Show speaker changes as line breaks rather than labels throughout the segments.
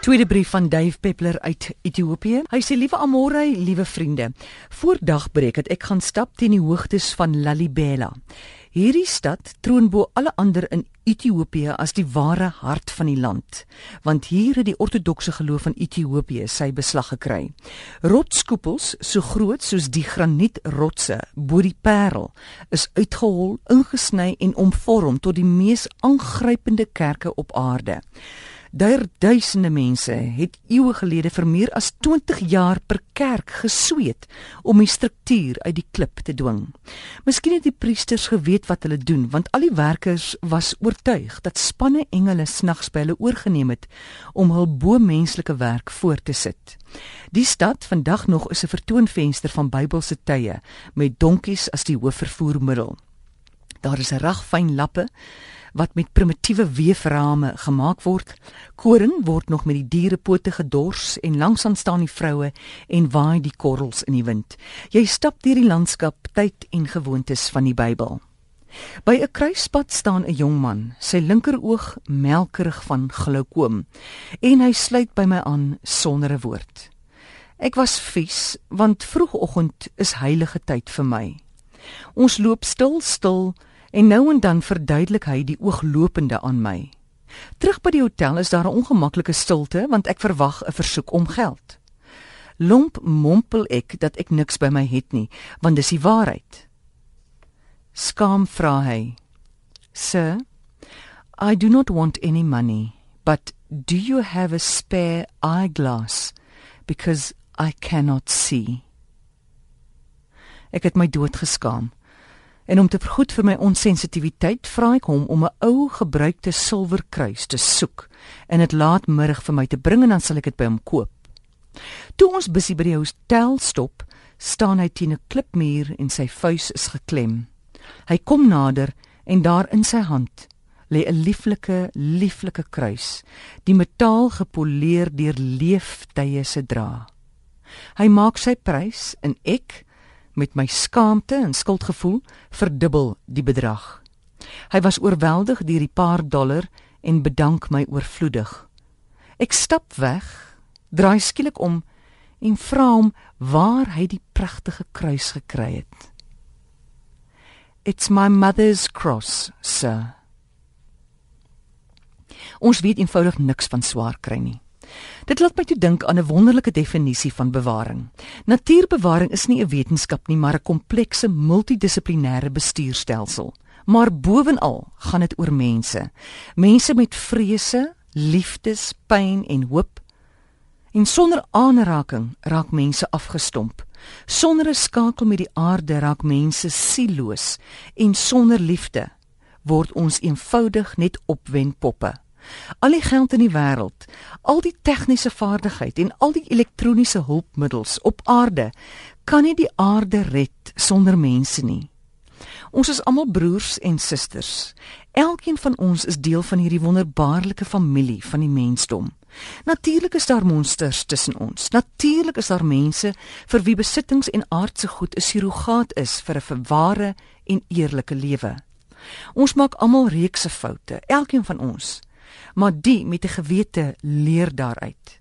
Tweede brief van Dave Peppler uit Ethiopië. Hy sê liewe Amore, liewe vriende, voor dagbreek het ek gaan stap teen die hoogtes van Lalibela. Hierdie stad troon bo alle ander in Ethiopië as die ware hart van die land, want hier het die ortodokse geloof van Ethiopië sy beslag gekry. Rotskoepels so groot soos die granietrotse bo die Parel is uitgehol, ingesny en omvorm tot die mees aangrypende kerke op aarde. Daar duisende mense het eeue gelede vir meer as 20 jaar per kerk gesweet om die struktuur uit die klip te dwing. Miskien het die priesters geweet wat hulle doen, want al die werkers was oortuig dat spanne engele snags by hulle oorgeneem het om hul bo-menslike werk voort te sit. Die stad vandag nog is 'n vertoonvenster van Bybelse tye met donkies as die hoofvervoermiddel. Daar is 'n rag fyn lappe wat met primitiewe weeframe gemaak word. Koring word nog met die dierepote gedors en langsaan staan die vroue en waai die korrels in die wind. Jy stap deur die landskap, tyd en gewoontes van die Bybel. By 'n kruispunt staan 'n jong man, sy linkeroog melkerig van glaukoom, en hy sluit by my aan sonder 'n woord. Ek was vies want vroegoggend is heilige tyd vir my. Ons loop stil stil en nou en dan verduidelik hy die ooglopende aan my. Terug by die hotel is daar 'n ongemaklike stilte want ek verwag 'n versoek om geld. Lomp mompel ek dat ek niks by my het nie, want dis die waarheid. Skaam vra hy: "Sir, I do not want any money, but do you have a spare eyeglass because I cannot see?" Ek het my dood geskaam. En om te vergoed vir my onsensitiwiteit, vra ek hom om 'n ou gebruikte silwerkruis te soek en dit laatmiddag vir my te bring en dan sal ek dit by hom koop. Toe ons busie by die hotel stop, staan hy teen 'n klipmuur en sy vuis is geklem. Hy kom nader en daar in sy hand lê 'n lieflike, lieflike kruis, die metaal gepoleer deur leeftye se dra. Hy maak sy prys en ek met my skaamte en skuldgevoel verdubbel die bedrag. Hy was oorweldig deur die paar dollar en bedank my oorvloedig. Ek stap weg, draai skielik om en vra hom waar hy die pragtige kruis gekry het. It's my mother's cross, sir. Ons weet eenvoudig niks van swaar kry nie. Dit laat my toe dink aan 'n wonderlike definisie van bewaring. Natuurbewaring is nie 'n wetenskap nie, maar 'n komplekse multidissiplinêre bestuurstelsel. Maar bovenal gaan dit oor mense. Mense met vrese, liefdes, pyn en hoop. En sonder aanraking raak mense afgestomp. Sonder 'n skakel met die aarde raak mense sieloos en sonder liefde word ons eenvoudig net opwenpoppe. Al die geld in die wêreld, al die tegniese vaardigheid en al die elektroniese hulpmiddels op aarde kan nie die aarde red sonder mense nie. Ons is almal broers en susters. Elkeen van ons is deel van hierdie wonderbaarlike familie van die mensdom. Natuurlik is daar monsters tussen ons. Natuurlik is daar mense vir wie besittings en aardse goed 'n surrogaat is vir 'n verware en eerlike lewe. Ons maak almal reekse foute, elkeen van ons maar die met 'n gewete leer daaruit.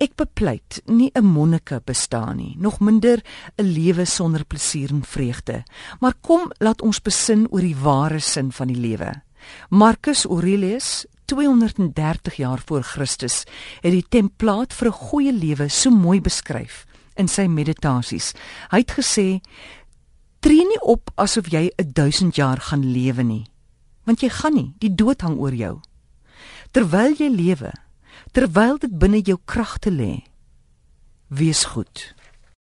Ek bepleit nie 'n monnike bestaan nie, nog minder 'n lewe sonder plesier en vreugde, maar kom laat ons besin oor die ware sin van die lewe. Marcus Aurelius 230 jaar voor Christus het die templaat vir 'n goeie lewe so mooi beskryf in sy meditasies. Hy het gesê: "Tree nie op asof jy 1000 jaar gaan lewe nie, want jy gaan nie, die dood hang oor jou." Terwyl jy lewe, terwyl dit binne jou kragte lê. Wees goed.